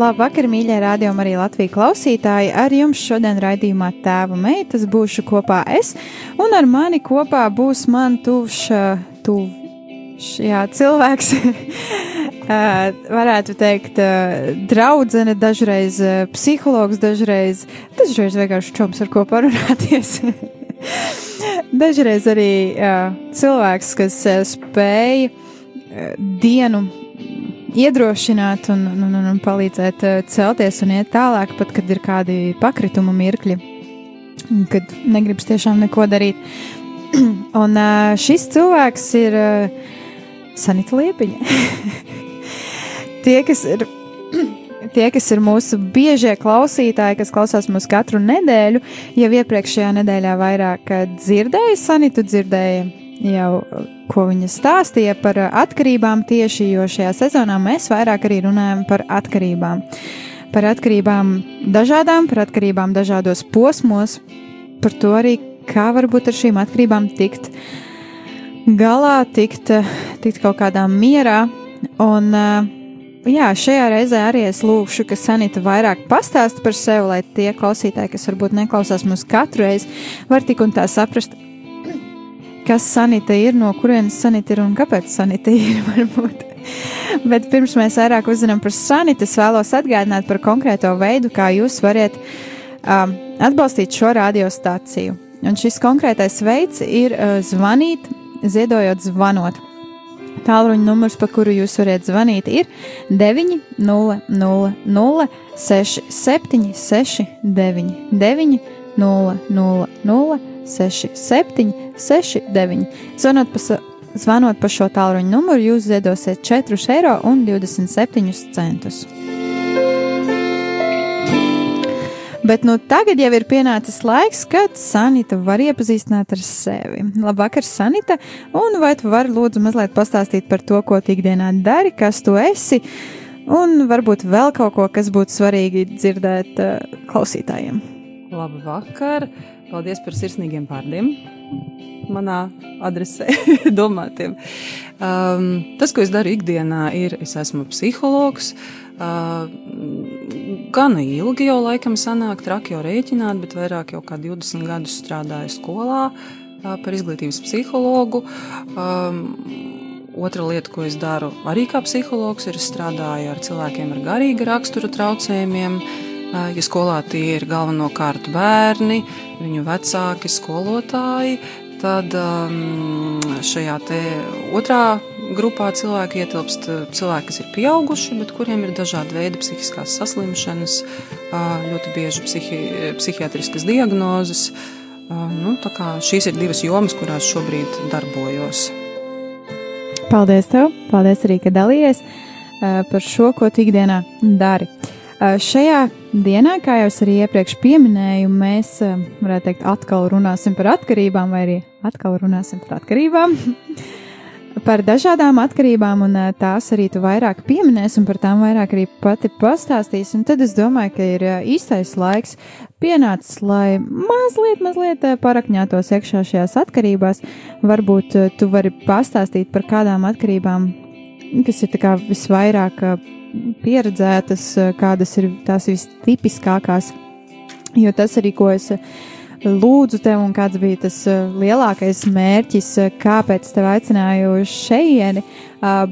Labvakar, mīļie rādījumi, arī Latvijas klausītāji. Ar jums šodien raidījumā tēva meitas būšu kopā es, un ar mani kopā būs man tuvs, tuvs, jā, cilvēks. varētu teikt, draudzene, dažreiz psihologs, dažreiz, dažreiz vienkārši čoms, ar ko parunāties. dažreiz arī cilvēks, kas spēja dienu iedrošināt un, un, un, un palīdzēt uh, celties un iet tālāk, pat kad ir kādi pakritumu mirkļi, kad negribas tiešām neko darīt. un uh, šis cilvēks ir uh, Sanita Liepiņa. tie, kas ir. Tie, kas ir mūsu biežie klausītāji, kas klausās mūsu katru nedēļu, jau iepriekšējā nedēļā vairāk dzirdēja, Sanitu dzirdēja jau ko viņa stāstīja par atkarībām tieši, jo šajā sezonā mēs vairāk arī runājam par atkarībām. Par atkarībām dažādām, par atkarībām dažādos posmos, par to arī, kā varbūt ar šīm atkarībām tikt galā, tikt, tikt kaut kādā mierā. Un, jā, šajā reizē arī es lūgšu, ka Sanita vairāk pastāsta par sevi, lai tie klausītāji, kas varbūt neklausās mūs katru reizi, var tik un tā saprast, kas sanita ir, no kurienes sanita ir un kāpēc sanita ir. Varbūt. Bet pirms mēs vairāk uzzinām par sanitu, es vēlos atgādināt par konkrēto veidu, kā jūs varat um, atbalstīt šo radiostaciju. Un šis konkrētais veids ir uh, zvanīt, ziedojot, zvanot. Tālruņa numurs, pa kuru jūs varat zvanīt, ir 900 67 69 900 67 69. Zvanot pa, zvanot pa šo tālruņa numuru, jūs ziedosiet 4,27 eiro. Bet nu, tagad jau ir pienācis laiks, kad Sanita var iepazīstināt ar sevi. Labvakar, Sanita! Un vai tu vari lūdzu mazliet pastāstīt par to, ko tu ikdienā dari, kas tu esi, un varbūt vēl kaut ko, kas būtu svarīgi dzirdēt uh, klausītājiem? Labvakar! Paldies par sirsnīgiem vārdiem! manā adresē domātiem. Um, tas, ko es daru ikdienā, ir, es esmu psihologs. Uh, gana ilgi jau laikam sanāk, traki jau rēķināt, bet vairāk jau kā 20 gadus strādāju skolā uh, par izglītības psihologu. Um, Otra lieta, ko es daru arī kā psihologs, ir strādāju ar cilvēkiem ar garīga rakstura traucējumiem. Uh, ja skolā tie ir galvenokārt bērni, viņu vecāki, skolotāji, Tad um, šajā otrā grupā cilvēki ietilpst uh, cilvēki, kas ir pieauguši, bet kuriem ir dažādi veidi psihiskās saslimšanas, uh, ļoti bieži psihi, psihiatriskas diagnozes. Uh, nu, šīs ir divas jomas, kurās šobrīd darbojos. Paldies tev! Paldies arī, ka dalījies par šo, ko tu ikdienā dari. Šajā dienā, kā jau es arī iepriekš minēju, mēs, varētu teikt, atkal runāsim par atkarībām, vai arī atkal runāsim par atkarībām. par dažādām atkarībām, un tās arī tu vairāk pieminēsi, un par tām vairāk arī pati pastāstīsi. Un tad es domāju, ka ir īstais laiks pienācis, lai mazliet, mazliet parakņātos iekšā šajās atkarībās. Varbūt tu vari pastāstīt par kādām atkarībām, kas ir visvairāk pieredzētas, kādas ir tās vistipiskākās. Jo tas arī, ko es lūdzu tev, un kāds bija tas lielākais mērķis, kāpēc tev aicināju šejieni,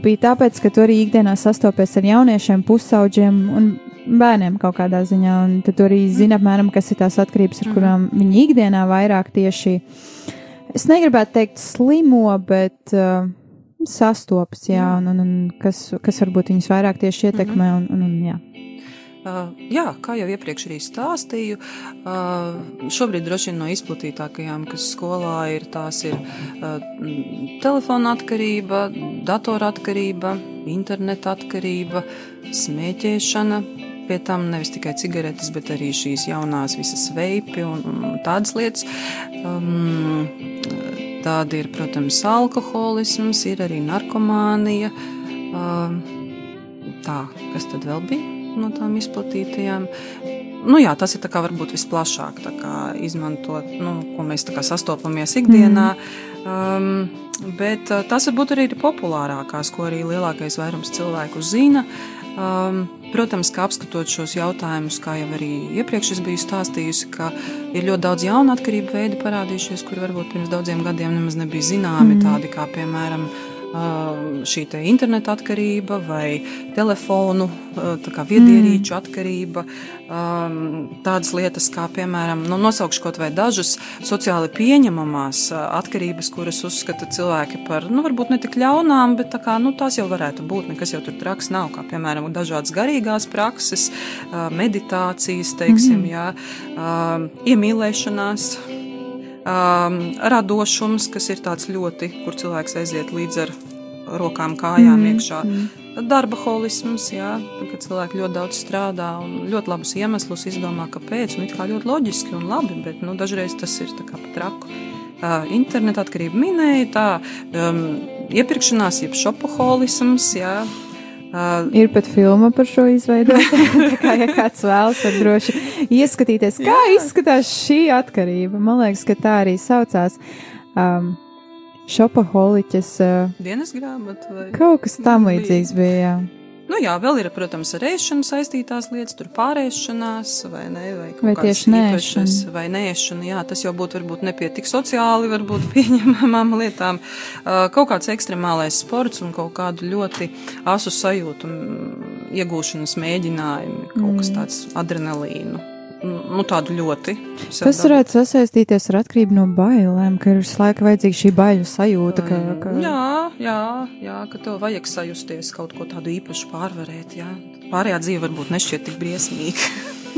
bija tāpēc, ka tu arī ikdienā sastopies ar jauniešiem, pusauģiem un bērniem kaut kādā ziņā, un tu arī zini apmēram, kas ir tās atkarības, ar mhm. kurām viņi ikdienā vairāk tieši, es negribētu teikt slimo, bet uh, sastopas, jā, un, un, un kas, kas varbūt viņus vairāk tieši ietekmē, Mhm. un, un, un jā. Uh, jā, kā jau iepriekš arī stāstīju, uh, šobrīd droši vien no izplatītākajām, kas skolā ir, tās ir uh, mm, telefona atkarība, datora atkarība, interneta atkarība, smēķēšana. Pie tam nevis tikai cigaretes, bet arī šīs jaunās visas veipi un, un tādas lietas. Um, tāda ir, protams, alkoholisms, ir arī narkomānija. Tā, kas tad vēl bija? no tām izplatītajām. Nu, jā, tas ir kā, varbūt visplašāk kā, izmantot, nu, ko mēs kā, sastopamies ikdienā. Mm. Um, bet uh, tas varbūt arī ir populārākās, ko arī lielākais vairums cilvēku zina. Um, protams, ka apskatot šos jautājumus, kā jau arī iepriekš es biju stāstījusi, ka ir ļoti daudz jaunu atkarību veidu parādījušies, kuri varbūt pirms daudziem gadiem nemaz nebija zināmi, mm. tādi kā piemēram šī interneta atkarība vai telefonu, viedierīču mm. atkarība. Tādas lietas kā, piemēram, nu, nosaukšu kaut vai dažas sociāli pieņemamās atkarības, kuras uzskata cilvēki par, nu, varbūt ne tik ļaunām, bet tā kā, nu, tās jau varētu būt, nekas jau tur traks nav, kā, piemēram, dažādas garīgās prakses, meditācijas, teiksim, mm. jā, iemīlēšanās um, radošums, kas ir tāds ļoti, kur cilvēks aiziet līdz ar rokām, kājām mm, iekšā. Mm. Darba holisms, jā, kad cilvēki ļoti daudz strādā un ļoti labus iemeslus izdomā, kāpēc. Un it kā ļoti loģiski un labi, bet nu, dažreiz tas ir tā kā pat traku. Uh, interneta atkarība minēja, tā um, iepirkšanās, jeb šopoholisms, jā, Uh, ir pat filma par šo izveidota. kā, ja kāds vēlas, tad droši ieskatīties, kā jā. izskatās šī atkarība. Man liekas, ka tā arī saucās. Um, Šopaholiķis. Uh, Dienas grāmata vai? Kaut kas tam līdzīgs bija. Jā. Nu, jā, vēl ir, protams, ar ēšanu saistītās lietas, tur pārēšanās, vai ne, vai kaut vai kādas īpašas, vai nēšana, jā, tas jau būtu varbūt nepie tik sociāli, varbūt pieņemamām lietām. Kaut kāds ekstremālais sports un kaut kādu ļoti asu sajūtu iegūšanas mēģinājumi, kaut mm. kas tāds adrenalīnu nu, tādu ļoti. Tas varētu sasaistīties ar atkarību no bailēm, ka ir visu laiku vajadzīga šī baiļu sajūta. Ka, ka... Jā, jā, jā, ka tev vajag sajusties kaut ko tādu īpašu pārvarēt. Jā. Pārējā dzīve varbūt nešķiet tik briesmīga.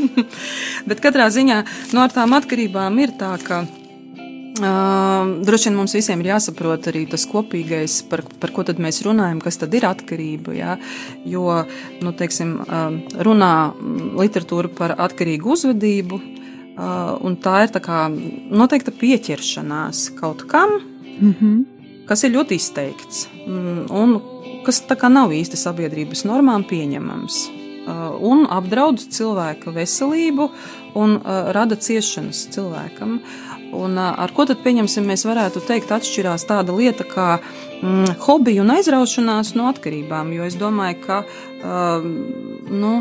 Bet katrā ziņā no nu, tām atkarībām ir tā, ka Uh, droši vien mums visiem ir jāsaprot arī tas kopīgais, par, par ko mēs runājam, kas tad ir atkarība. Ja? Jo, nu, teiksim, uh, runā literatūra par atkarīgu uzvedību, uh, un tā ir tā kā noteikta pieķeršanās kaut kam, mm -hmm. kas ir ļoti izteikts un kas tā kā nav īsti sabiedrības normām pieņemams. Un apdraud cilvēka veselību un rada ciešanas cilvēkam. Uh, Un ar ko tad, pieņemsim, mēs varētu teikt, atšķirās tāda lieta kā mm, hobija un aizraušanās no atkarībām? Jo es domāju, ka uh, nu,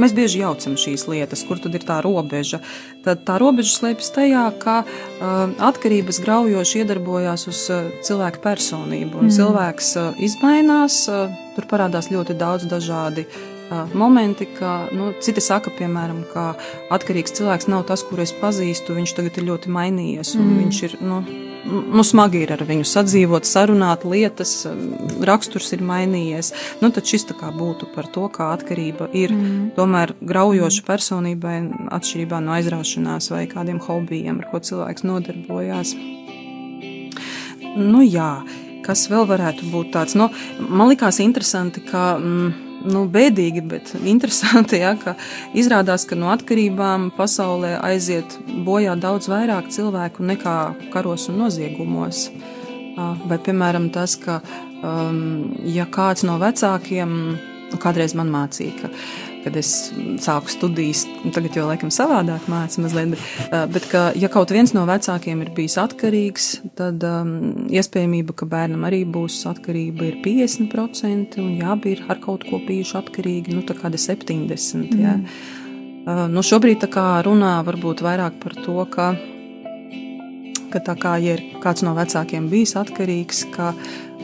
mēs bieži jaucam šīs lietas, kur tad ir tā robeža. Tad tā robeža slēpjas tajā, ka uh, atkarības graujoši iedarbojās uz uh, cilvēka personību. Un mm. cilvēks uh, izmainās, uh, tur parādās ļoti daudz dažādi uh, momenti, ka nu, citi saka, piemēram, ka atkarīgs cilvēks nav tas, kuru es pazīstu. Viņš tagad ir ļoti mainījies, un mm. viņš ir nu, nu, smagi ir ar viņu sadzīvot, sarunāt lietas, raksturs ir mainījies. Nu, tad šis būtu par to, kā atkarība ir mm. tomēr graujoša personībai, atšķirībā no aizraušanās vai kādiem hobijiem, ar ko cilvēks nodarbojās. Nu, jā, kas vēl varētu būt tāds? Nu, man likās interesanti, ka. Mm, nu, bēdīgi, bet interesanti, ja, ka izrādās, ka no atkarībām pasaulē aiziet bojā daudz vairāk cilvēku nekā karos un noziegumos. Vai, piemēram, tas, ka um, ja kāds no vecākiem, nu, kādreiz man mācīja, ka kad es sāku studijas, tagad jau laikam savādāk mācīju mazliet, bet, bet ka, ja kaut viens no vecākiem ir bijis atkarīgs, tad um, iespējamība, ka bērnam arī būs atkarība, ir 50%, un ja abi ir ar kaut ko bijuši atkarīgi, nu tā kāda 70%. Mm. Ja. Uh, nu šobrīd tā kā runā varbūt vairāk par to, ka, ka tā kā, ja ir kāds no vecākiem bijis atkarīgs, ka,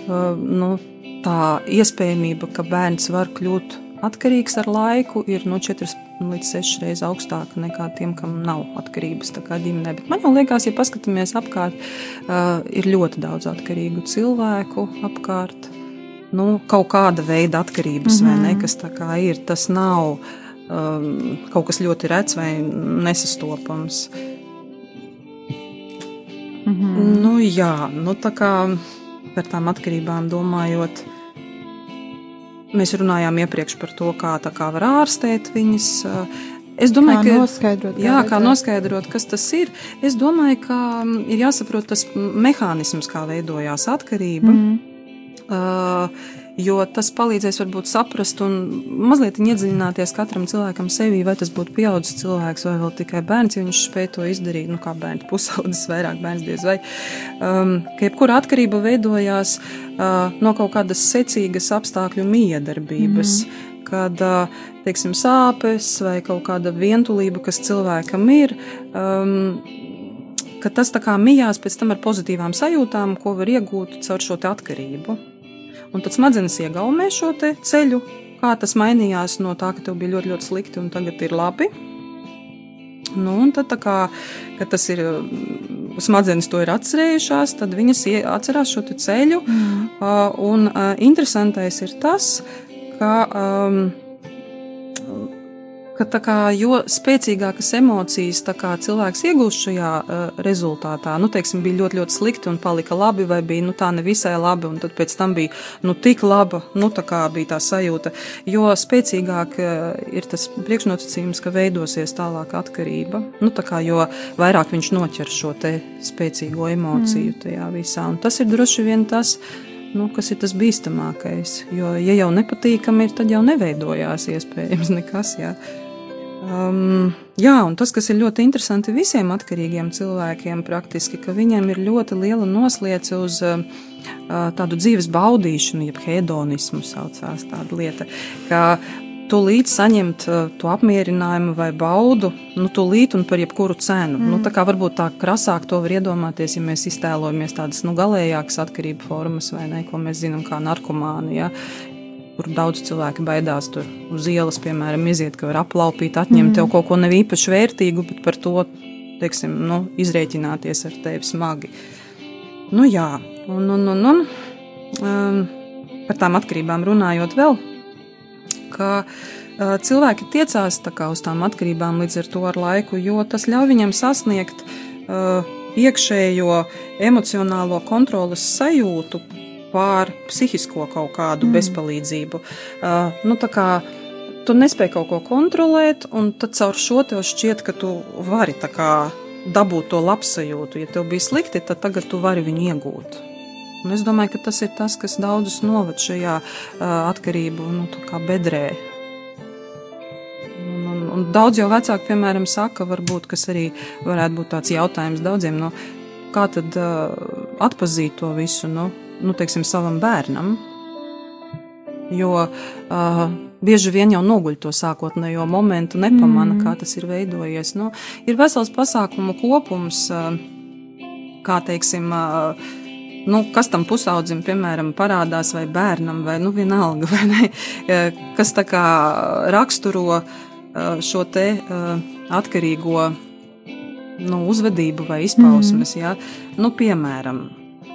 nu, tā iespējamība, ka bērns var kļūt atkarīgs ar laiku, ir no 4 līdz 6 reizes augstāka nekā tiem, kam nav atkarības ģimenē. Bet man liekas, ja paskatāmies apkārt, uh, ir ļoti daudz atkarīgu cilvēku apkārt. nu, kaut kāda veida atkarības, mm -hmm. vai ne, Mhm. kas tā kā ir. Tas nav um, kaut kas ļoti rets vai nesastopams. Mhm. Nu, jā, nu, tā kā par tām atkarībām domājot. Mēs runājām iepriekš par to, kā, tā kā var ārstēt viņas. Es domāju, Kā ka noskaidrot, Jā, kā redzēt? noskaidrot, kas tas ir. Es domāju, ka mm, ir jāsaprot tas mehānisms, kā veidojās atkarība. Mm. Uh, jo tas palīdzēs varbūt saprast un mazliet iedziļināties katram cilvēkam sevī, vai tas būtu pieaugušs cilvēks vai vēl tikai bērns, ja viņš spēj to izdarīt, nu kā bērns pusaudzis, vairāk bērns diez vai. Um, ka jebkura atkarība veidojās uh, no kaut kādas secīgas apstākļu miedarbības. Mm kad uh, teiksim, sāpes vai kaut kāda vientulība, kas cilvēkam ir, um, ka tas tā kā mijās pēc tam ar pozitīvām sajūtām, ko var iegūt caur šo atkarību. Un tad smadzenes iegaumē šo ceļu, kā tas mainījās no tā, ka tev bija ļoti, ļoti slikti un tagad ir labi. Nu, un tad, kā kad tas ir mm, smadzenes to ir atcerējušās, tad viņas atcerās šo ceļu. Mhm. Uh, un uh, interesantais ir tas, ka, um, ka kā, jo spēcīgākas emocijas kā, cilvēks iegūst šajā uh, rezultātā, nu, teiksim, bija ļoti, ļoti slikti un palika labi, vai bija nu, tā nevisai labi, un tad pēc tam bija nu, tik laba, nu, tā kā bija tā sajūta. Jo spēcīgāk uh, ir tas priekšnosacījums, ka veidosies tālāk atkarība, nu, tā kā, jo vairāk viņš noķer šo te spēcīgo emociju tajā visā. Un tas ir droši vien tas, nu, kas ir tas bīstamākais. Jo, ja jau nepatīkami ir, tad jau neveidojās iespējams nekas. Jā. Um, jā, un tas, kas ir ļoti interesanti visiem atkarīgiem cilvēkiem, praktiski, ka viņiem ir ļoti liela noslēdze uz uh, tādu dzīves baudīšanu, jeb hedonismu saucās tāda lieta. Ka, Tūlīt saņemt uh, to apmierinājumu vai baudu, nu, tūlīt un par jebkuru cenu. Mm. Nu, tā kā varbūt tā krasāk to var iedomāties, ja mēs iztēlojamies tādas nu, galējākas atkarību formas, vai ne, ko mēs zinām, kā narkomānija. Kur daudz cilvēku baidās tur uz ielas, piemēram, iziet, ka var aplaupīt, atņemt mm. tev kaut ko nav īpaši vērtīgu, bet par to teiksim, nu, izrēķināties ar tevi smagi. Nu, jā, un, un, un, un um, par tām atkarībām runājot vēl, ka uh, cilvēki tiecās kā uz tām atkarībām līdz ar to ar laiku, jo tas ļauj viņam sasniegt uh, iekšējo emocionālo kontrolas sajūtu pār psihisko kaut kādu mm. bezpalīdzību. Uh, nu, tu nespēji kaut ko kontrolēt, un tad caur šo tev šķiet, ka tu vari dabūt to labsajūtu. Ja tev bija slikti, tad tagad tu vari viņu iegūt. Un es domāju, ka tas ir tas, kas daudzus noved šajā uh, atkarību nu, bedrē. Un, daudz jau vecāki, piemēram, saka, varbūt, kas arī varētu būt tāds jautājums daudziem, no, kā tad uh, atpazīt to visu, nu, nu, teiksim, savam bērnam. Jo uh, bieži vien jau noguļ to sākotnējo momentu, nepamana, mm. kā tas ir veidojies. Nu, ir vesels pasākumu kopums, uh, kā teiksim, uh, nu, kas tam pusaudzim, piemēram, parādās, vai bērnam, vai nu, vienalga, vai ne, kas tā kā raksturo šo te atkarīgo nu, uzvedību vai izpausmes. Mm. Ja? Nu, piemēram,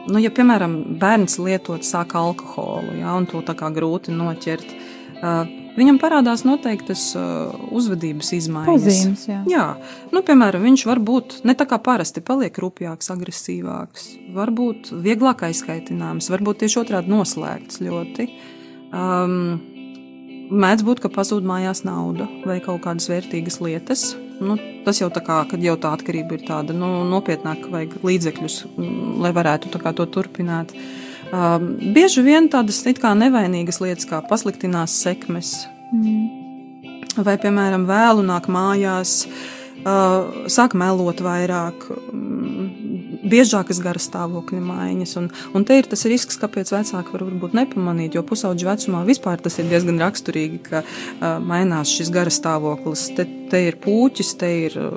nu, ja piemēram bērns lietot sāk alkoholu, ja, un to tā kā grūti noķert. Uh, Viņam parādās noteiktas uh, uzvedības izmaiņas. Pazīmes, jā. jā. Nu, piemēram, viņš var būt ne tā kā parasti, paliek rupjāks, agresīvāks, varbūt vieglāk aizskaitināms, varbūt tieši otrādi noslēgts ļoti. Um, mēdz būt, ka pazūd mājās nauda vai kaut kādas vērtīgas lietas. Nu, tas jau tā kā, kad jau tā atkarība ir tāda nu, nopietnāka, vajag līdzekļus, mm, lai varētu to turpināt. Um, bieži vien tādas it kā nevainīgas lietas, kā pasliktinās sekmes, mm. vai, piemēram, vēlu nāk mājās, uh, sāk melot vairāk, um, biežākas gara stāvokļa maiņas. Un, un te ir tas risks, kāpēc vecāki var varbūt nepamanīt, jo pusauģu vecumā vispār tas ir diezgan raksturīgi, ka uh, mainās šis gara stāvoklis. Te, te ir pūķis, te ir uh,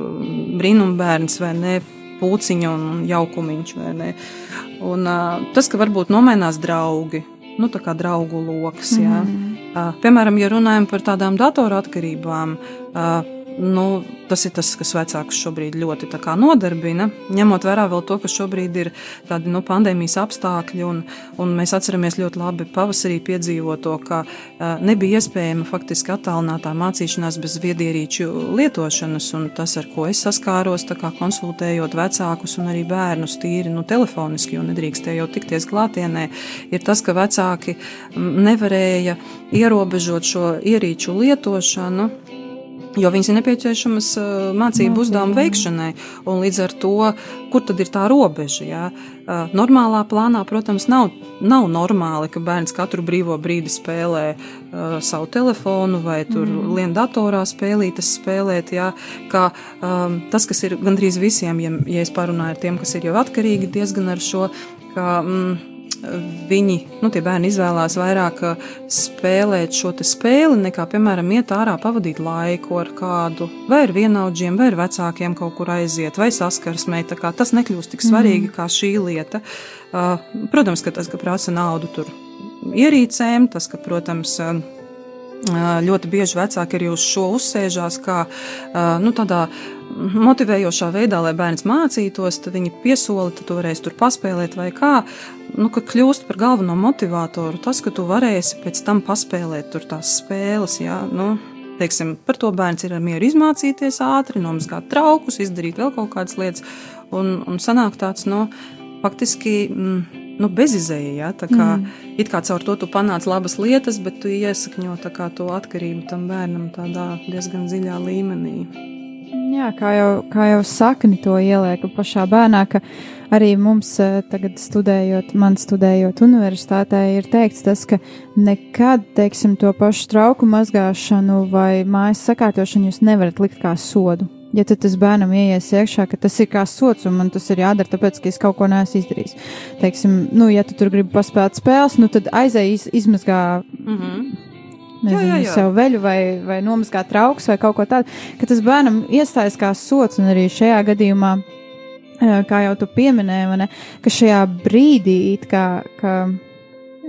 brīnumbērns vai ne, pūciņa un jaukumiņš. Un, uh, tas, ka varbūt nomainās draugi, nu, tā kā draugu lokus. Mm. Uh, piemēram, ja runājam par tādām datoratkarībām, uh, nu, tas ir tas, kas vecākus šobrīd ļoti nodarbina. Ņemot vērā vēl to, ka šobrīd ir tādi nu, pandēmijas apstākļi, un, un mēs atceramies ļoti labi pavasarī piedzīvoto, ka uh, nebija iespējama faktiski attālinātā mācīšanās bez viedierīču lietošanas, tas, ar ko es saskāros, konsultējot vecākus un arī bērnus tīri nu, telefoniski, jo nedrīkstēja jau tikties klātienē, ir tas, ka vecāki nevarēja ierobežot šo ierīču lietošanu jo viņas ir nepieciešamas uh, mācību uzdevumu veikšanai. Līdz ar to, kur tad ir tā robeža? Jā? Uh, normālā plānā, protams, nav, nav normāli, ka bērns katru brīvo brīdi spēlē uh, savu telefonu vai tur mm. lien datorā spēlītas spēlēt. Jā? Kā, um, tas, kas ir gandrīz visiem, ja, ja es parunāju ar tiem, kas ir jau atkarīgi diezgan ar šo. Ka, mm, viņi, nu, tie bērni izvēlās vairāk uh, spēlēt šo spēli, nekā, piemēram, iet ārā pavadīt laiku ar kādu, vai ar vienaudžiem, vai ar vecākiem kaut kur aiziet, vai saskarsmē. Tas nekļūst tik svarīgi mm. kā šī lieta. Uh, protams, ka tas, ka prasa naudu tur ierīcēm, tas, ka, protams, uh, ļoti bieži vecāki arī uz šo uzsēžās, kā nu, tādā motivējošā veidā, lai bērns mācītos, tad viņi piesoli, tad tu varēsi tur paspēlēt vai kā nu, ka kļūst par galveno motivatoru tas, ka tu varēsi pēc tam paspēlēt tur tās spēles. Jā, nu, teiksim, par to bērns ir mieru izmācīties ātri, nomazgāt traukus, izdarīt vēl kaut kādas lietas, un, un sanāk tāds, nu, faktiski. Mm, Nu, bezizēja, ja? tā kā mm. it kā caur to tu panāc labas lietas, bet tu iesakņo kā, to atkarību tam bērnam tādā diezgan dziļā līmenī. Jā, kā jau, kā jau sakni to ielieku pašā bērnā, ka arī mums eh, tagad studējot, man studējot universitātē, ir teikts tas, ka nekad, teiksim, to pašu trauku mazgāšanu vai mājas sakārtošanu jūs nevarat likt kā sodu. Ja tad tas bērnam ieies iekšā, ka tas ir kā sots un man tas ir jādara, tāpēc, ka es kaut ko neesmu izdarījis. Teiksim, nu, ja tu tur gribi paspēlēt spēles, nu tad aizēj iz, izmazgā. Mm -hmm. Nezinu, jā, jā, jā. sev veļu vai, vai nomazgāt trauks vai kaut ko tādu, ka tas bērnam iestājas kā sots un arī šajā gadījumā kā jau tu pieminēji, ne, ka šajā brīdī kā, ka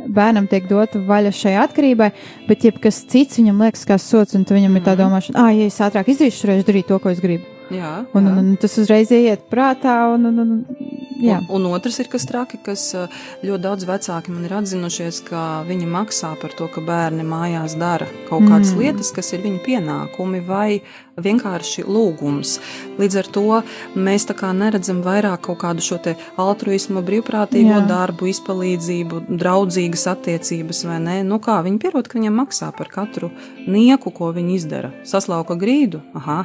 bērnam tiek dota vaļa šai atkarībai, bet jebkas cits viņam liekas kā sots, un viņam mm ir tā mhm. domāšana, ah, ja es ātrāk izdarīšu, reiz darīt to, ko es gribu. Jā, un, jā. Un, un tas uzreiz ieiet prātā, un, un, un. Un, un otrs ir kas traki, kas eh, ļoti daudz vecāki man ir atzinušies, ka viņi maksā par to, ka bērni mājās dara kaut kādas mm. lietas, kas ir viņu pienākumi vai vienkārši lūgums. Līdz ar to mēs tā kā neredzam vairāk kaut kādu šo te altruismu, brīvprātīgo Jā. darbu, izpalīdzību, draudzīgas attiecības vai nē. Nu kā viņi pierod, ka viņam maksā par katru nieku, ko viņi izdara. Saslauka grīdu, aha,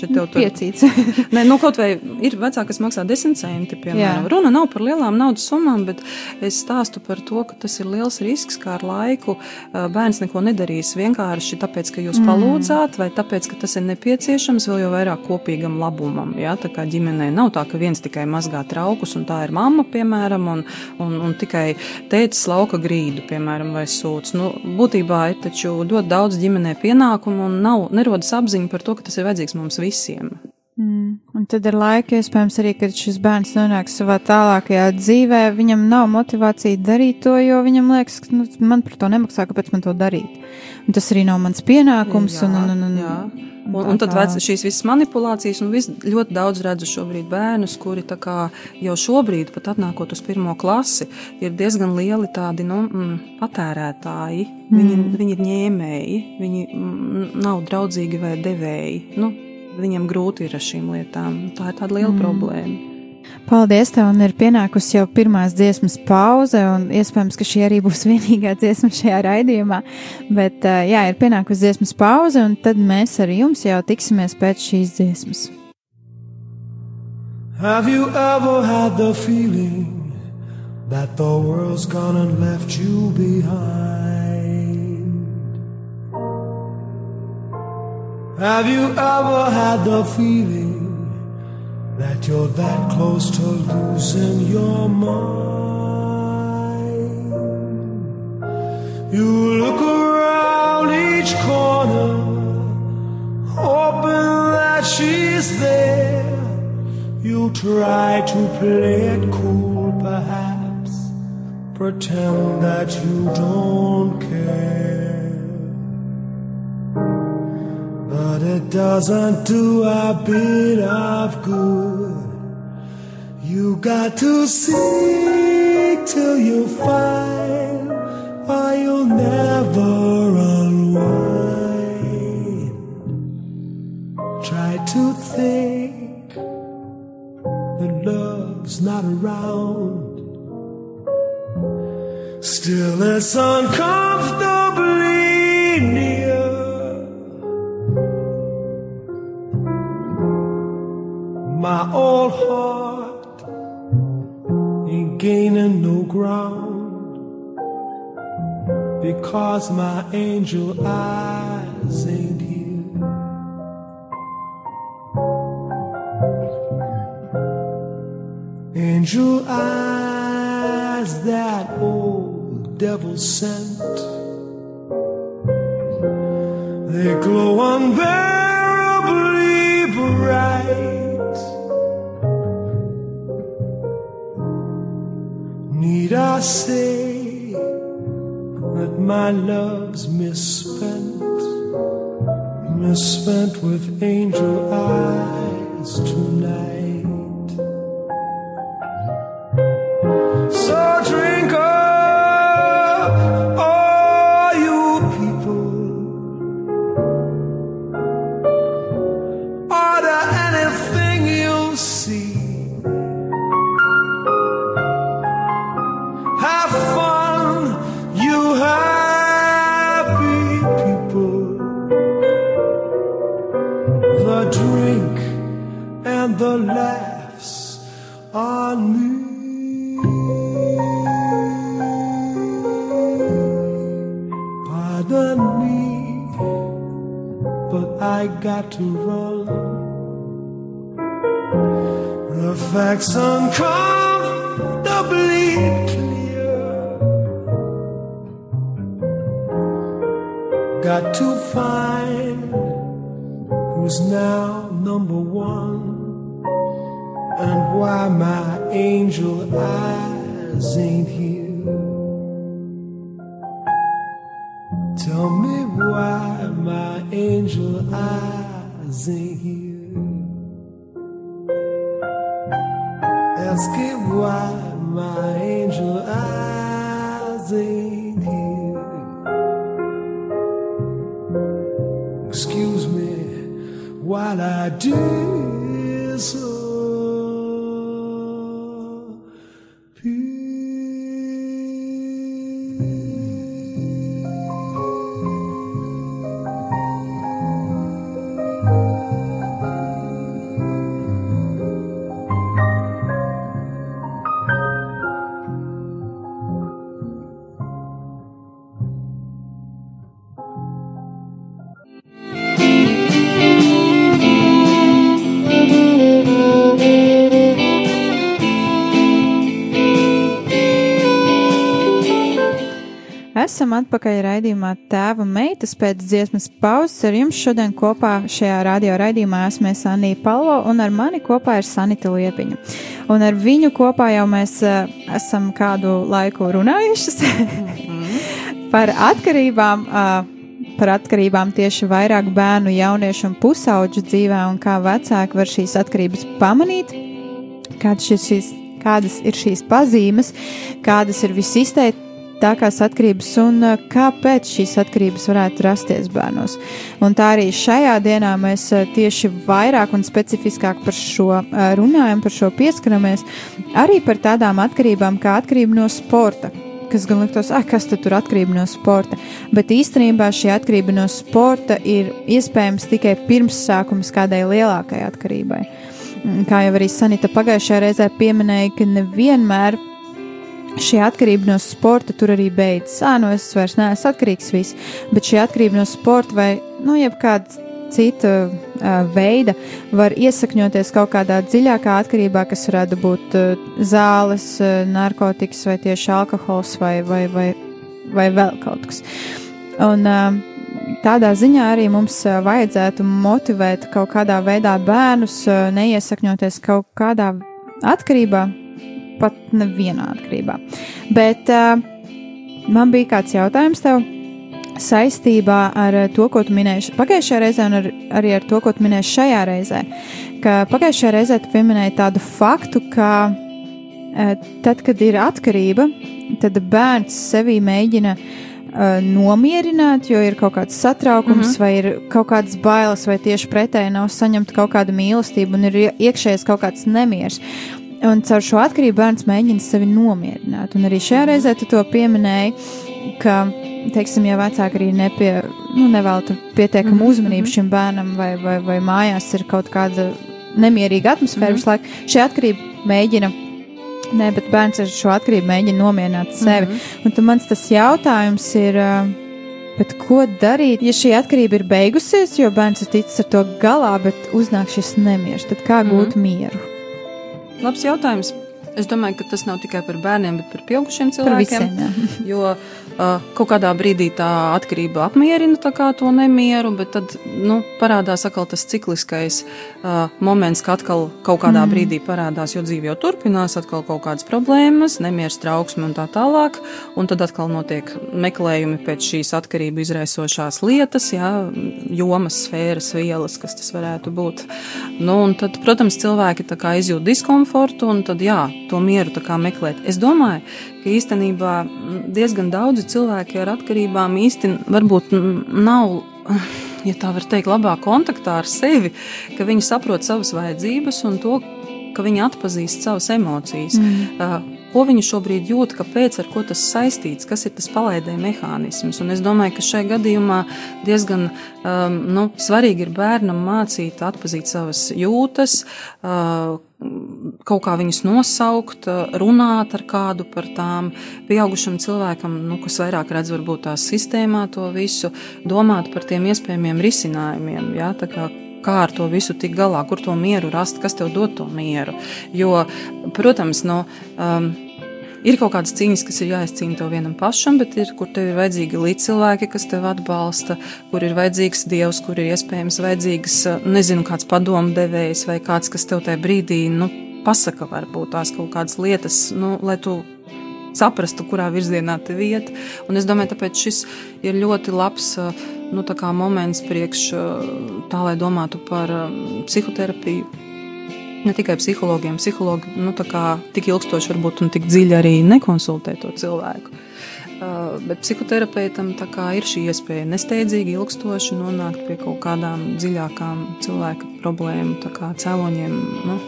Tev tur piecīts. Nē, nu kaut vai ir vecāki, kas maksā 10 centi, piemēram. Jā. Runa nav par lielām naudas summām, bet es stāstu par to, ka tas ir liels risks, kā ar laiku bērns neko nedarīs vienkārši tāpēc, ka jūs mm. palūdzāt, vai tāpēc, ka tas ir nepieciešams vēl jau vairāk kopīgam labumam. Jā? Tā kā ģimenē nav tā, ka viens tikai mazgā traukus, un tā ir mamma, piemēram, un, un, un tikai tēcis lauka grīdu, piemēram, vai sūds. Nu, būtībā ir taču ļoti daudz ģimenē pienākumu un nav, nerodas apziņa par to, ka tas ir vajadzīgs mums visiem visiem. Mm. Un tad ar laiku, iespējams, arī, kad šis bērns nonāks savā tālākajā dzīvē, viņam nav motivācija darīt to, jo viņam liekas, ka nu, man par to nemaksā, kāpēc man to darīt. Un tas arī nav mans pienākums. Jā, un, un, un, un, jā. Un, un tad vec, šīs visas manipulācijas, un vis, ļoti daudz redzu šobrīd bērnus, kuri jau šobrīd, pat atnākot uz pirmo klasi, ir diezgan lieli tādi nu, mm, patērētāji. Mm. Viņi, viņi ir ņēmēji, viņi mm, nav draudzīgi vai devēji. Nu, viņam grūti ir ar šīm lietām. Tā ir tāda liela mm. problēma. Paldies, tev, ir pienākusi jau pirmās dziesmas pauze, un iespējams, ka šī arī būs vienīgā dziesma šajā raidījumā. Bet, jā, ir pienākusi dziesmas pauze, un tad mēs ar jums jau tiksimies pēc šīs dziesmas. Have you ever had the feeling that the world's gone and left you behind? Have you ever had the feeling that you're that close to losing your mind? You look around each corner, hoping that she's there. You try to play it cool, perhaps, pretend that you don't care. But it doesn't do a bit of good. You got to seek till you find, or you'll never unwind. Try to think that love's not around. Still, it's uncomfortably My old heart ain't gaining no ground because my angel eyes ain't here. Angel eyes that old devil sent. They glow unbearably Need I say that my love's misspent, misspent with angel eyes tonight? Esam atpakaļ raidījumā Tēva meitas pēc dziesmas pauzes. Ar jums šodien kopā šajā radio raidījumā esmu es Anija Palo un ar mani kopā ir Sanita Liepiņa. Un ar viņu kopā jau mēs uh, esam kādu laiku runājušas par atkarībām. Uh, Par atkarībām tieši vairāk bērnu, jauniešu un pusauģu dzīvē, un kā vecāki var šīs atkarības pamanīt, kādas, šis, kādas ir šīs pazīmes, kādas ir visizteiktākās atkarības un uh, kāpēc šīs atkarības varētu rasties bērnos. Un tā arī šajā dienā mēs uh, tieši vairāk un specifiskāk par šo uh, runājam, par šo pieskaramies, arī par tādām atkarībām kā atkarība no sporta kas gan liktos, ah, kas tur atkarība no sporta. Bet īstenībā šī atkarība no sporta ir iespējams tikai pirmsākums kādai lielākai atkarībai. Mm, Kā jau arī Sanita pagājušajā reizē pieminēja, ka nevienmēr šī atkarība no sporta tur arī beidzas. Ah, nu es vairs neesmu atkarīgs viss, bet šī atkarība no sporta vai, nu, jebkāda cita uh, veida var iesakņoties kaut kādā dziļākā atkarībā, kas varētu būt uh, zāles, uh, narkotikas vai tieši alkohols vai, vai, vai, vai vēl kaut kas. Un, tādā ziņā arī mums vajadzētu motivēt kaut kādā veidā bērnus neiesakņoties kaut kādā atkarībā, pat nevienā atkarībā. Bet uh, man bija kāds jautājums tev saistībā ar eh, to, ko tu minēji pagājušajā reizē, un ar, arī ar to, ko tu minēji šajā reizē. Ka pagājušajā reizē tu pieminēji tādu faktu, ka e, tad, kad ir atkarība, tad bērns sevī mēģina e, nomierināt, jo ir kaut kāds satraukums, mm -hmm. vai ir kaut kādas bailes, vai tieši pretēji nav saņemta kaut kāda mīlestība, un ir iekšējais kaut kāds nemieris. Un caur šo atkarību bērns mēģina sevi nomierināt. Un arī šajā reizē tu to pieminēji, ka teiksim, ja vecāki arī nepie, nu, nevēlta pietiekamu mm -hmm. uzmanību mhm. šim bērnam, vai, vai, vai mājās ir kaut kāda nemierīga atmosfēra, mm -hmm. visu laiku šī atkarība mēģina. Nē, bet bērns ar šo atkarību mēģina nomierināt sevi. Mm -hmm. Un tad mans tas jautājums ir, bet ko darīt, ja šī atkarība ir beigusies, jo bērns ir ticis ar to galā, bet uznāk šis nemieris? Tad kā gūt mm -hmm. mieru? Labs jautājums. Es domāju, ka tas nav tikai par bērniem, bet par pieaugušiem cilvēkiem. Par visiem, jo uh, kaut kādā brīdī tā atkarība apmierina to nemieru, bet tad nu, parādās atkal tas cikliskais uh, moments, ka atkal kaut kādā mm. brīdī parādās, jo dzīve jau turpinās, atkal kaut kādas problēmas, nemieris, trauksme un tā tālāk. Un tad atkal notiek meklējumi pēc šīs atkarību izraisošās lietas, jā, jomas, sfēras, vielas, kas tas varētu būt. Nu, un tad, protams, cilvēki izjūt diskomfortu un tad jā to mieru meklēt. Es domāju, ka īstenībā diezgan daudzi cilvēki ar atkarībām īstenībā varbūt nav. Ja tā var teikt, labā kontaktā ar sevi, ka viņi saprot savas vajadzības un to, ka viņi atpazīst savas emocijas. Mm. Uh, ko viņi šobrīd jūt, kāpēc, ar ko tas saistīts, kas ir tas palaidēja mehānisms. Un es domāju, ka šajā gadījumā diezgan um, nu, svarīgi ir bērnam mācīt atpazīt savas jūtas. Uh, kaut kā viņus nosaukt, runāt ar kādu par tām. Pieaugušam cilvēkam, nu, kas vairāk redz, varbūt tās sistēmā to visu, domāt par tiem iespējamiem risinājumiem. Ja? Kā, kā ar to visu tikt galā, kur to mieru rast, kas tev dod to mieru. Jo, protams, no. Um, Ir kaut kādas cīņas, kas ir jāizcīna tev vienam pašam, bet ir, kur tev ir vajadzīgi līdzcilvēki, kas tev atbalsta, kur ir vajadzīgs dievs, kur ir iespējams vajadzīgs, nezinu, kāds padomdevējs vai kāds, kas tev tajā brīdī nu, pasaka, varbūt tās kaut kādas lietas, nu, lai tu saprastu, kurā virzienā te iet. Un es domāju, tāpēc šis ir ļoti labs nu, moments priekš tā, lai domātu par psihoterapiju ne tikai psihologiem. Psihologi nu, tik ilgstoši varbūt un tik dziļi arī nekonsultē to cilvēku. Uh, bet psihoterapeitam ir šī iespēja nesteidzīgi, ilgstoši nonākt pie kaut kādām dziļākām cilvēka problēmu cēloņiem, nu,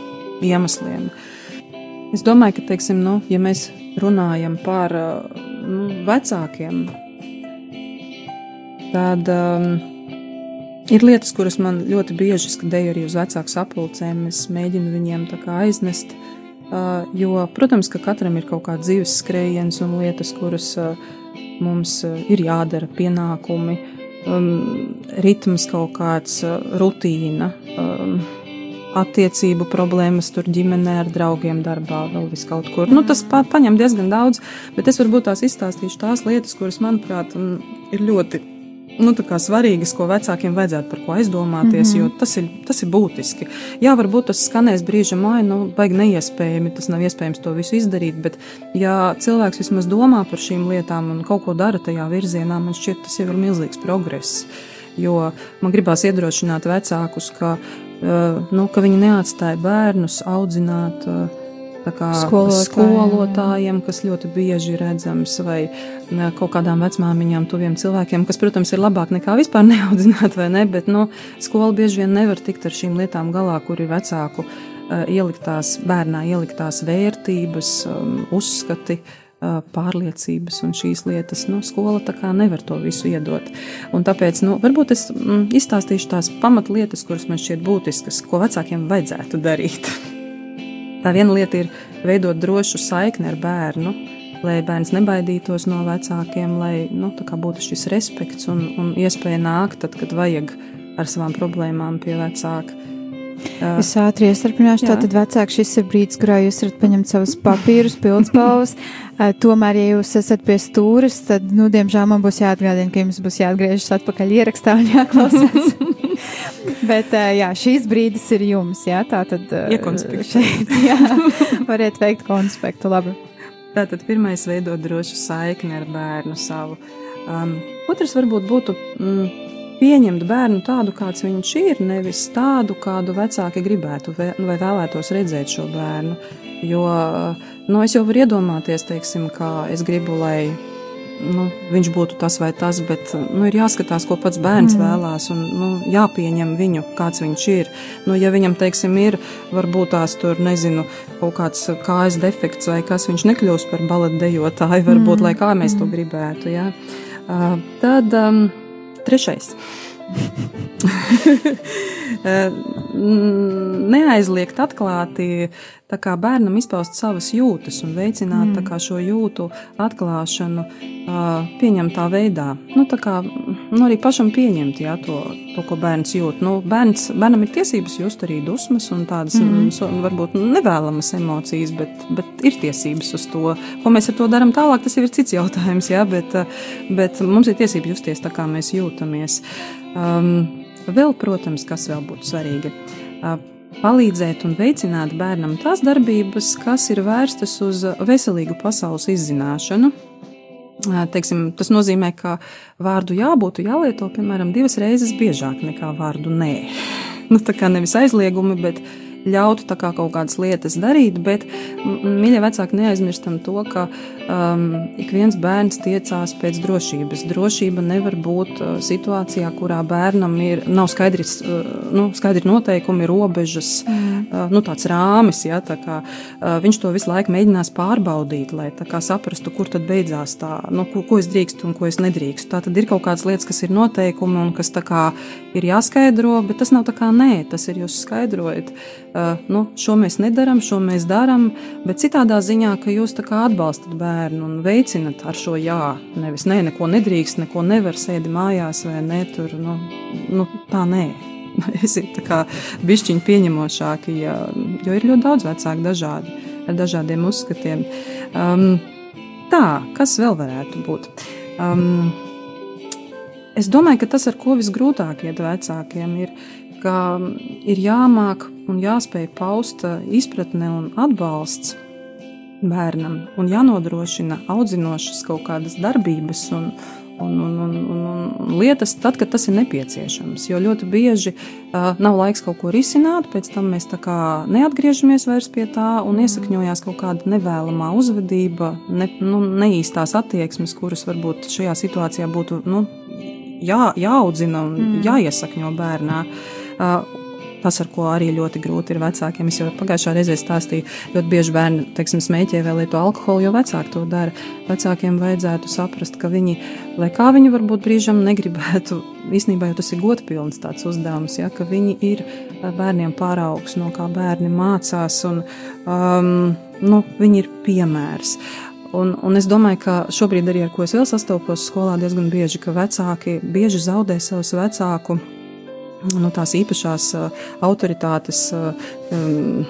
iemesliem. Es domāju, ka, teiksim, nu, ja mēs runājam par nu, vecākiem, tad um, Ir lietas, kuras man ļoti bieži skandēju arī uz vecāku sapulcēm. Es mēģinu viņiem tā kā aiznest, jo, protams, ka katram ir kaut kāda dzīves skrējiens un lietas, kuras mums ir jādara, pienākumi, um, ritms kaut kāds, rutīna, um, attiecību problēmas tur ģimenē ar draugiem, darbā, vēl vis kaut kur. Nu, tas pa, paņem diezgan daudz, bet es varbūt tās izstāstīšu tās lietas, kuras, manuprāt, ir ļoti nu, svarīgas, ko vecākiem vajadzētu par ko aizdomāties, mm -hmm. jo tas ir, tas ir būtiski. Jā, varbūt tas skanēs brīža māja, nu, baigi neiespējami, tas nav iespējams to visu izdarīt, bet, ja cilvēks vismaz domā par šīm lietām un kaut ko dara tajā virzienā, man šķiet, tas jau ir milzīgs progress. Jo man gribās iedrošināt vecākus, ka, uh, nu, ka viņi neatstāja bērnus audzināt. Skolotājiem. skolotājiem, kas ļoti bieži redzams, vai kaut kādām vecmāmiņām, tuviem cilvēkiem, kas, protams, ir labāk nekā vispār neaudzināt, vai ne, bet nu, skola bieži vien nevar tikt ar šīm lietām galā, kur ir vecāku uh, ieliktās, bērnā ieliktās vērtības, uzskati, uh, pārliecības un šīs lietas. Nu, skola tā kā nevar to visu iedot. Un tāpēc, nu, varbūt es izstāstīšu tās pamatlietas, kuras man šķiet būtiskas, ko vecākiem vajadzētu darīt. Tā viena lieta ir veidot drošu saikni ar bērnu, lai bērns nebaidītos no vecākiem, lai nu, būtu šis respekts un, un iespēja nākt, tad, kad vajag ar savām problēmām pie vecāka. Es ātri iestarpināšu, tātad vecāki šis ir brīdis, kurā jūs varat paņemt savus papīrus, pildspalvas. Tomēr, ja jūs esat pie stūres, tad, nu, diemžēl man būs jāatgādina, ka jums būs jāatgriežas atpakaļ ierakstā un jāklausās. Bet jā, šīs brīdis ir jums, jā, tā tad šeit, jā, variet veikt konspektu, labi. Tātad pirmais veidot drošu saikni ar bērnu savu. Um, otrs varbūt būtu mm, pieņemt bērnu tādu, kāds viņš ir, nevis tādu, kādu vecāki gribētu vai vēlētos redzēt šo bērnu. Jo nu, es jau varu iedomāties, teiksim, kā es gribu, lai nu, viņš būtu tas vai tas, bet nu, ir jāskatās, ko pats bērns mm. vēlās, un nu, jāpieņem viņu, kāds viņš ir. Nu, ja viņam, teiksim, ir varbūt tās tur, nezinu, kaut kāds kājas defekts vai kas, viņš nekļūst par baleta dejotāju, varbūt, mm. lai kā mēs mm. to gribētu. Ja? Uh, tad um, trešais. Neaizliegt atklāti bērnam izpaust savas jūtas un veicināt mm. šo jūtu atklāšanu pieņemtā veidā. Nu, kā, nu, arī pašam pieņemt jā, to, to, ko bērns jūt. Nu, bērns, bērnam ir tiesības just arī dusmas un tādas mm. so, varbūt nevēlamas emocijas, bet, bet ir tiesības uz to. Ko mēs ar to darām tālāk, tas ir cits jautājums, jā, bet, bet mums ir tiesības justies tā, kā mēs jūtamies. Um, Vēl, protams, kas vēl būtu svarīgi, palīdzēt un veicināt bērnam tās darbības, kas ir vērstas uz veselīgu pasaules izzināšanu. Teiksim, tas nozīmē, ka vārdu jā būtu jālieto piemēram divas reizes biežāk nekā vārdu nē. Nu, tā kā nevis aizliegumi, bet ļautu kā kaut kādas lietas darīt, bet, mīļie vecāki, neaizmirstam to, ka um, ik viens bērns tiecās pēc drošības. Drošība nevar būt uh, situācijā, kurā bērnam ir nav skaidrs, uh, nu, skaidri noteikumi, robežas, mm. uh, nu, tāds rāmis, ja, tā kā uh, viņš to visu laiku mēģinās pārbaudīt, lai kā saprastu, kur tad beidzās tā, nu, ko, ko es drīkstu un ko es nedrīkstu. Tā tad ir kaut kādas lietas, kas ir noteikumi un kas kā ir jāskaidro, bet tas nav tā kā nē, tas ir jūs skaidrojat uh, nu, šo mēs nedaram, šo mēs darām, bet citādā ziņā, ka jūs atbalstat bērnu un veicinat ar šo jā, nevis nē, neko nedrīkst, neko nevar sēdi mājās vai ne tur, nu, nu tā nē. Esiet bišķiņi pieņemošāki, ja, jo ir ļoti daudz vecāku dažādi, ar dažādiem uzskatiem. Um, tā, kas vēl varētu būt? Um, es domāju, ka tas, ar ko visgrūtāk iet vecākiem, ir ka ir jāmāk un jāspēj paust uh, izpratne un atbalsts bērnam, un jānodrošina audzinošas kaut kādas darbības un, un, un, un, un, un lietas, tad, kad tas ir nepieciešams. Jo ļoti bieži uh, nav laiks kaut ko risināt, pēc tam mēs tā kā neatgriežamies vairs pie tā, un iesakņojās kaut kāda nevēlamā uzvedība, ne, nu, neīstās attieksmes, kuras varbūt šajā situācijā būtu nu, jā, jāaudzina un mm. jāiesakņo bērnā. Uh, Tas, ar ko arī ļoti grūti ir vecākiem. Es jau pagājušā reizē stāstīju, ļoti bieži bērni, teiksim, smēķē vai lieto alkoholu, jo vecāki to dara. Vecākiem vajadzētu saprast, ka viņi, lai kā viņi varbūt brīžam negribētu, īstenībā jau tas ir godpilns tāds uzdevums, ja, ka viņi ir bērniem pāraugs, no kā bērni mācās, un um, nu, viņi ir piemērs. Un, un es domāju, ka šobrīd arī ar ko es vēl sastopos skolā diezgan bieži, ka vecāki bieži zaudē savus vecāku nu, tās īpašās uh, autoritātes uh, um,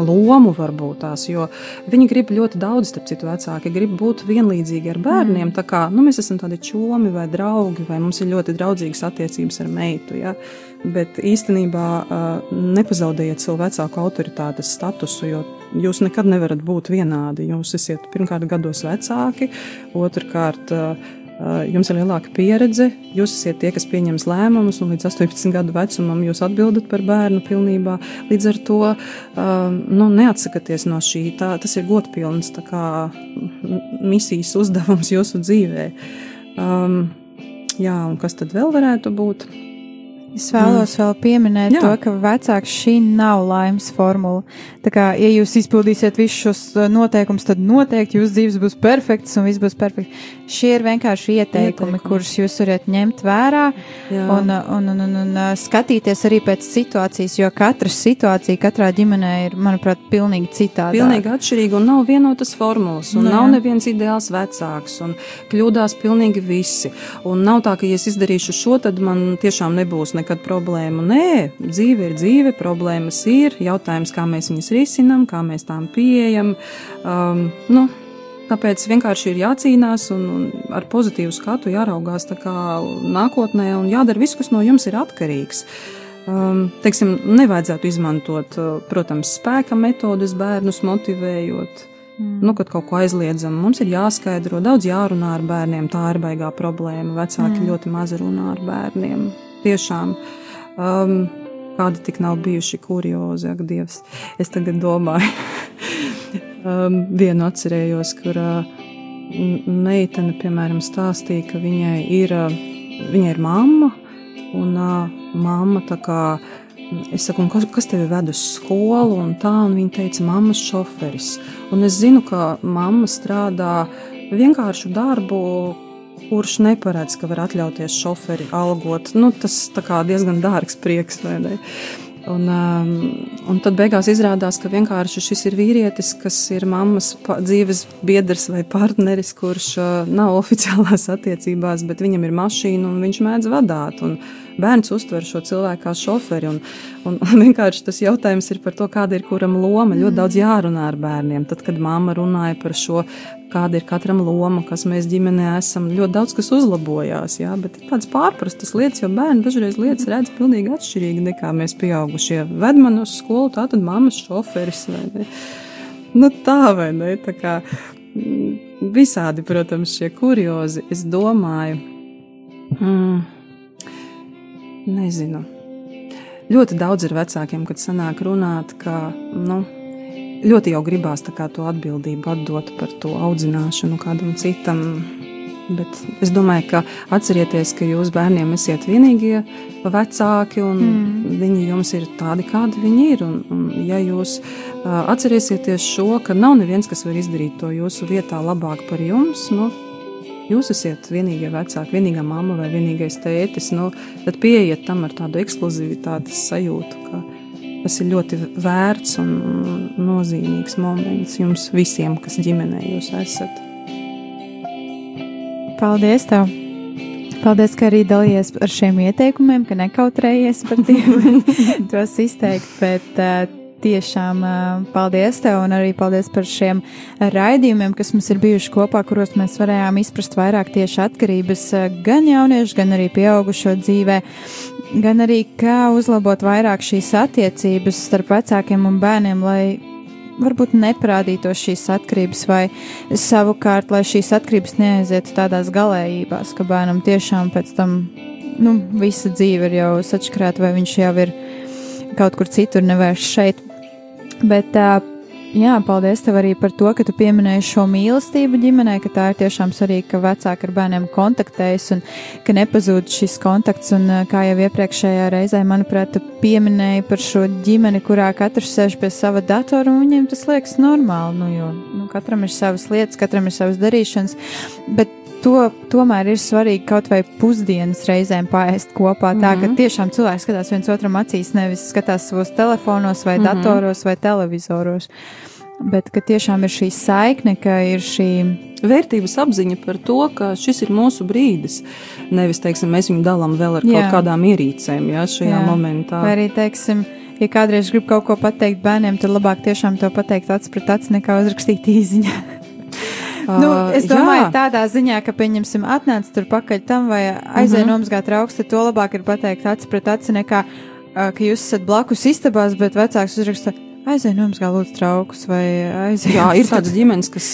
lomu, varbūt tās, jo viņi grib ļoti daudz, starp citu, vecāki grib būt vienlīdzīgi ar bērniem. Mm. Tā kā nu, mēs esam tādi čomi vai draugi, vai mums ir ļoti draudzīgas attiecības ar meitu. Ja? Bet īstenībā uh, nepazaudējiet savu vecāku autoritātes statusu, jo jūs nekad nevarat būt vienādi. Jūs esat pirmkārt gados vecāki, otrkārt. Uh, jums ir lielāka pieredze, jūs esat tie, kas pieņems lēmumus, un līdz 18 gadu vecumam jūs atbildat par bērnu pilnībā. Līdz ar to nu, neatsakieties no šī. Tā, tas ir godpilns kā, misijas uzdevums jūsu dzīvē. Um, jā, un kas tad vēl varētu būt? Es vēlos mm. vēl pieminēt Jā. to, ka vecāks šī nav laimes formula. Tā kā, ja jūs izpildīsiet visus šos uh, noteikumus, tad noteikti jūsu dzīves būs perfekts un viss būs perfekts. Šie ir vienkārši ieteikumi, ieteikumi. kurus jūs varat ņemt vērā Jā. un, un, un, un, un uh, skatīties arī pēc situācijas, jo katra situācija katrā ģimenē ir, manuprāt, pilnīgi citāda. Pilnīgi atšķirīga un nav vienotas formulas, un nu nav neviens ideāls vecāks, un kļūdās pilnīgi visi. Un nav tā, ka, ja es izdarīšu šo, tad man tiešām nebūs nekā nekad problēmu. Nē, dzīve ir dzīve, problēmas ir. Jautājums, kā mēs viņus risinām, kā mēs tām pieejam. Um, nu, Tāpēc vienkārši ir jācīnās un, un ar pozitīvu skatu jāraugās nākotnē un jādara viss, kas no jums ir atkarīgs. Um, teiksim, nevajadzētu izmantot, uh, protams, spēka metodes bērnus motivējot Mm. Nu, kad kaut ko aizliedzam, mums ir jāskaidro, daudz jārunā ar bērniem. Tā ir baigā problēma. Vecāki mm. ļoti maz runā ar bērniem. Tiešām. Um, kādi tik nav bijuši kuriozi, ak, Dievs. Es tagad domāju, um, vienu atcerējos, kur uh, meitene, piemēram, stāstīja, ka viņai ir, uh, viņai ir mamma, un uh, mamma tā kā Es saku, kas, kas tevi ved uz skolu? Un tā, un viņa teica, mammas šoferis. Un es zinu, ka mamma strādā vienkāršu darbu, kurš neparedz, ka var atļauties šoferi algot. Nu, tas diezgan dārgs prieks, vai ne? Un, um, un tad beigās izrādās, ka vienkārši šis ir vīrietis, kas ir mammas dzīves biedrs vai partneris, kurš uh, nav oficiālās attiecībās, bet viņam ir mašīna un viņš mēdz vadāt. Bērns uztver šo cilvēku kā šoferi. Un, un, un vienkārši tas jautājums ir par to, kāda ir kuram loma. Ļoti daudz jārunā ar bērniem. Tad, kad mamma runāja par šo, kāda ir katram loma, kas mēs ģimenē esam, ļoti daudz kas uzlabojās. Jā? Bet ir tādas pārprastas lietas, jo bērni dažreiz lietas redz pilnīgi atšķirīgi nekā mēs pieaugušie. Ved man uz skolu, tā tad mammas šoferis. Nu, tā vai ne? Tā kā, visādi, protams, šie kuriozi. Es domāju, mm, Nezinu. Ļoti daudz ir vecākiem, kad sanāk runāt, ka nu, ļoti jau gribās to atbildību atdot par to audzināšanu kādam citam. Bet es domāju, ka atcerieties, ka jūs bērniem esat vienīgie vecāki, un mm. viņi jums ir tādi, kādi viņi ir. Un, un ja jūs uh, atcerēsieties šo, ka nav neviens, kas var izdarīt to jūsu vietā labāk par jums, nu, jūs esat vienīgie vecāki, vienīgā mamma vai vienīgais tētis, nu, tad pieiet tam ar tādu ekskluzivitātes sajūtu, ka tas ir ļoti vērts un nozīmīgs moments jums visiem, kas ģimenē jūs esat. Paldies! Tev. Paldies, ka arī dalījies ar šiem ieteikumiem, ka nekautrējies par tiem tos izteikt. Bet, uh, tiešām paldies tev un arī paldies par šiem raidījumiem, kas mums ir bijuši kopā, kuros mēs varējām izprast vairāk tieši atkarības gan jauniešu, gan arī pieaugušo dzīvē, gan arī kā uzlabot vairāk šīs attiecības starp vecākiem un bērniem, lai varbūt neparādītos šīs atkarības, vai savukārt, lai šīs atkarības neaizietu tādās galējībās, ka bērnam tiešām pēc tam, nu, visa dzīve ir jau sačkrēta, vai viņš jau ir kaut kur citur, nevērš šeit. Bet, jā, paldies tev arī par to, ka tu pieminēji šo mīlestību ģimenē, ka tā ir tiešām svarīga, ka vecāki ar bērniem kontaktējas un ka nepazūd šis kontakts. Un, kā jau iepriekšējā reizē, manuprāt, tu pieminēji par šo ģimeni, kurā katrs sēž pie sava datora un viņiem tas liekas normāli. Nu, jo nu, katram ir savas lietas, katram ir savas darīšanas. Bet to tomēr ir svarīgi kaut vai pusdienas reizēm pāriest kopā. Tā mm -hmm. ka mhm. tiešām cilvēks skatās viens otram acīs, nevis skatās savos telefonos, vai mm -hmm. datoros, vai televizoros. Bet ka tiešām ir šī saikne, ka ir šī vērtības apziņa par to, ka šis ir mūsu brīdis. Nevis, teiksim, mēs viņu dalām vēl ar jā. kaut kādām ierīcēm, jā, šajā jā. momentā. Vai arī, teiksim, ja kādreiz grib kaut ko pateikt bērniem, tad labāk tiešām to pateikt acis pret aci, nekā uzrakstīt īziņā. Nu, es domāju, jā. tādā ziņā, ka, pieņemsim, atnāc tur pakaļ tam vai aizēj uh -huh. nomazgāt augstu, to labāk ir pateikt aci pret aci nekā, ka jūs esat blakus istabās, bet vecāks uzraksta Aizej, nu, kā lūdzu, traukus vai aizej. Jā, ir tādas ģimenes, kas,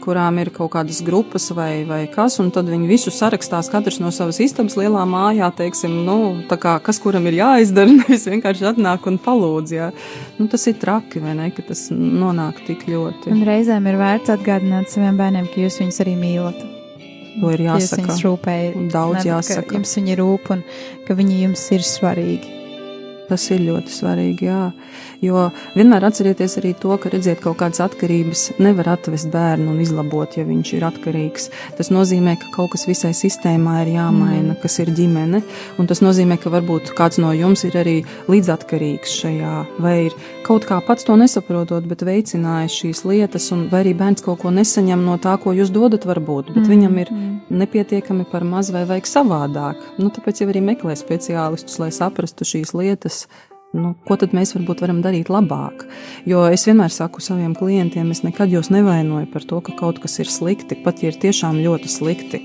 kurām ir kaut kādas grupas vai, vai kas, un tad viņi visu sarakstās, katrs no savas istabas lielā mājā, teiksim, nu, tā kā kas kuram ir jāizdara, nevis vienkārši atnāk un palūdz, jā. Nu, tas ir traki, vai ne, ka tas nonāk tik ļoti. Un reizēm ir vērts atgādināt saviem bērniem, ka jūs viņus arī mīlat. To ir jāsaka. Jūs viņus rūpējat. Daudz jāsaka. Jums viņi rūp un ka viņi jums ir svarīgi. Tas ir ļoti svarīgi, jā. Jo vienmēr atcerieties arī to, ka redziet, kaut kādas atkarības nevar atvest bērnu un izlabot, ja viņš ir atkarīgs. Tas nozīmē, ka kaut kas visai sistēmā ir jāmaina, mm. kas ir ģimene, un tas nozīmē, ka varbūt kāds no jums ir arī līdzatkarīgs šajā, vai ir kaut kā pats to nesaprotot, bet veicinājis šīs lietas, un vai arī bērns kaut ko nesaņem no tā, ko jūs dodat, varbūt, bet mm. viņam ir mm. nepietiekami par maz vai vajag savādāk. Nu, tāpēc jau arī meklē speciālistus, lai saprastu šīs lietas nu, ko tad mēs varbūt varam darīt labāk. Jo es vienmēr saku saviem klientiem, es nekad jūs nevainoju par to, ka kaut kas ir slikti, pat ja ir tiešām ļoti slikti.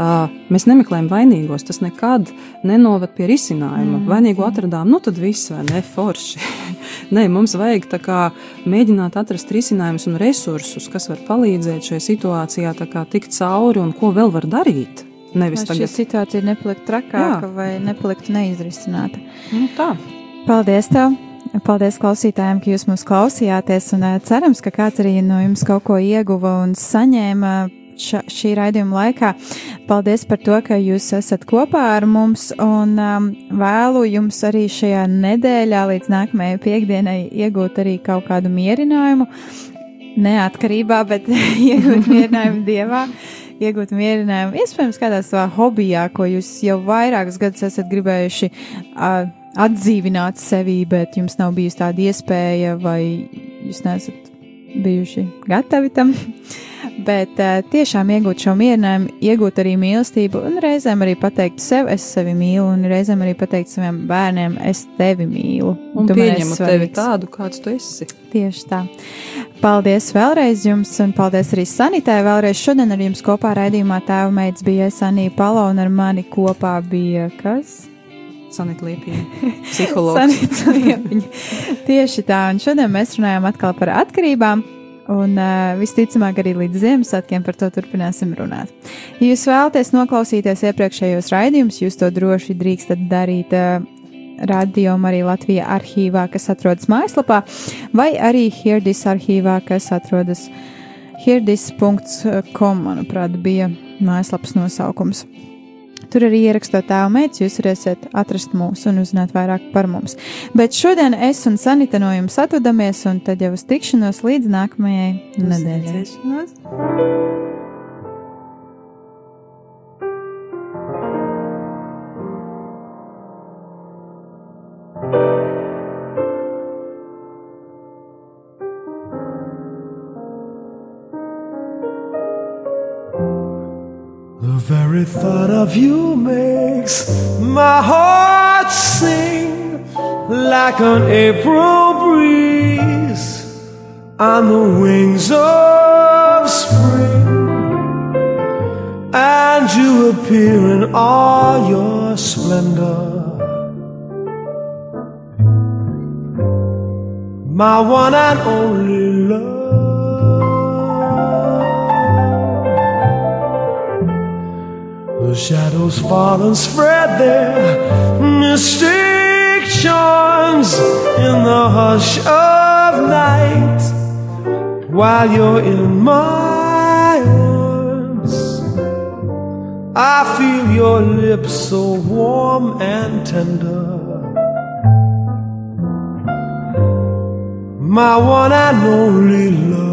Uh, mēs nemeklējam vainīgos, tas nekad nenoved pie risinājuma. Mm. Vainīgo atradām, nu tad viss vai ne forši. Nē, mums vajag kā mēģināt atrast risinājumus un resursus, kas var palīdzēt šajā situācijā tikt cauri un ko vēl var darīt. Nevis Lai šī tagad. situācija nepalikt trakāka Jā. vai nepalikt neizrisināta. Nu, tā. Paldies tev! Paldies klausītājiem, ka jūs mūs klausījāties, un uh, cerams, ka kāds arī no jums kaut ko ieguva un saņēma ša, šī raidījuma laikā. Paldies par to, ka jūs esat kopā ar mums, un um, vēlu jums arī šajā nedēļā līdz nākamajai piekdienai iegūt arī kaut kādu mierinājumu. Neatkarībā, bet iegūt mierinājumu dievā. Iegūt mierinājumu, iespējams, kādā savā hobijā, ko jūs jau vairākus gadus esat gribējuši uh, atdzīvināt sevi, bet jums nav bijusi tāda iespēja, vai jūs neesat bijuši gatavi tam. Bet uh, tiešām iegūt šo mierinājumu, iegūt arī mīlestību, un reizēm arī pateikt sev, es sevi mīlu, un reizēm arī pateikt saviem bērniem, es tevi mīlu. Un tu pieņemu tevi tādu, kāds tu esi. Tieši tā. Paldies vēlreiz jums, un paldies arī Sanitē. Vēlreiz šodien ar jums kopā raidījumā tēva meitas bija Sanija Palo, un ar mani kopā bija kas? Sanita Liepiņa, psihologs. Sanita Liepiņa. Tieši tā, un šodien mēs runājam atkal par atkarībām. Un uh, visticamāk, arī līdz Ziemassvētkiem par to turpināsim runāt. Ja jūs vēlaties noklausīties iepriekšējos raidījumus, jūs to droši drīkstat darīt uh, radio arī Latvijā arhīvā, kas atrodas mājaslapā, vai arī Hirdis arhīvā, kas atrodas hirdis.com, manuprāt, bija mājaslapas nosaukums. Tur arī ierakstot tēvu meitas, jūs varēsiet atrast mūs un uzzināt vairāk par mums. Bet šodien es un Sanita no jums atvadamies, un tad jau uz tikšanos līdz nākamajai nedēļai. Of you makes my heart sing like an April breeze on the wings of spring. And you appear in all your splendor. My one and only love. The shadows fall and spread their mystic charms in the hush of night while you're in my arms. I feel your lips so warm and tender. My one and only love.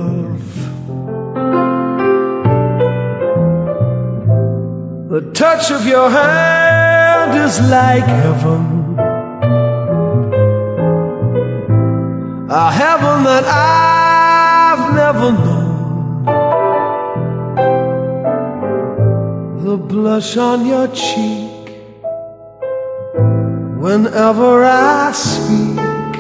The touch of your hand is like heaven. A heaven that I've never known. The blush on your cheek whenever I speak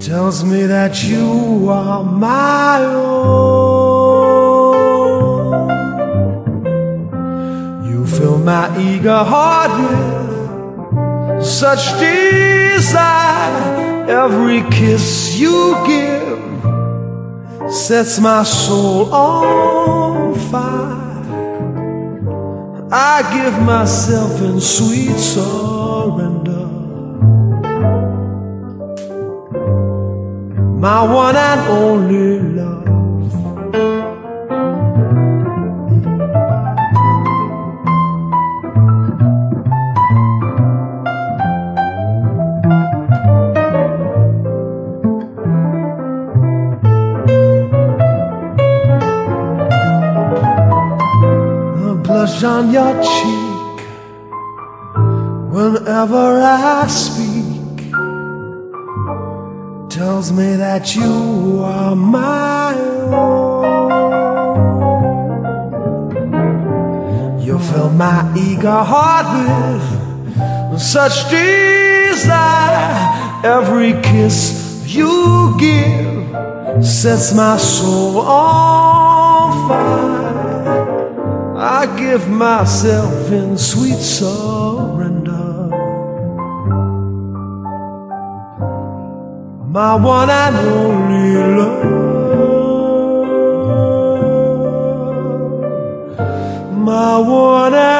tells me that you are my own. My eager heart with such desire. Every kiss you give sets my soul on fire. I give myself in sweet surrender. My one and only love. On your cheek whenever I speak tells me that you are my own. You fill my eager heart with such desire. Every kiss you give sets my soul on fire. I give myself in sweet surrender. my one and only love, my one and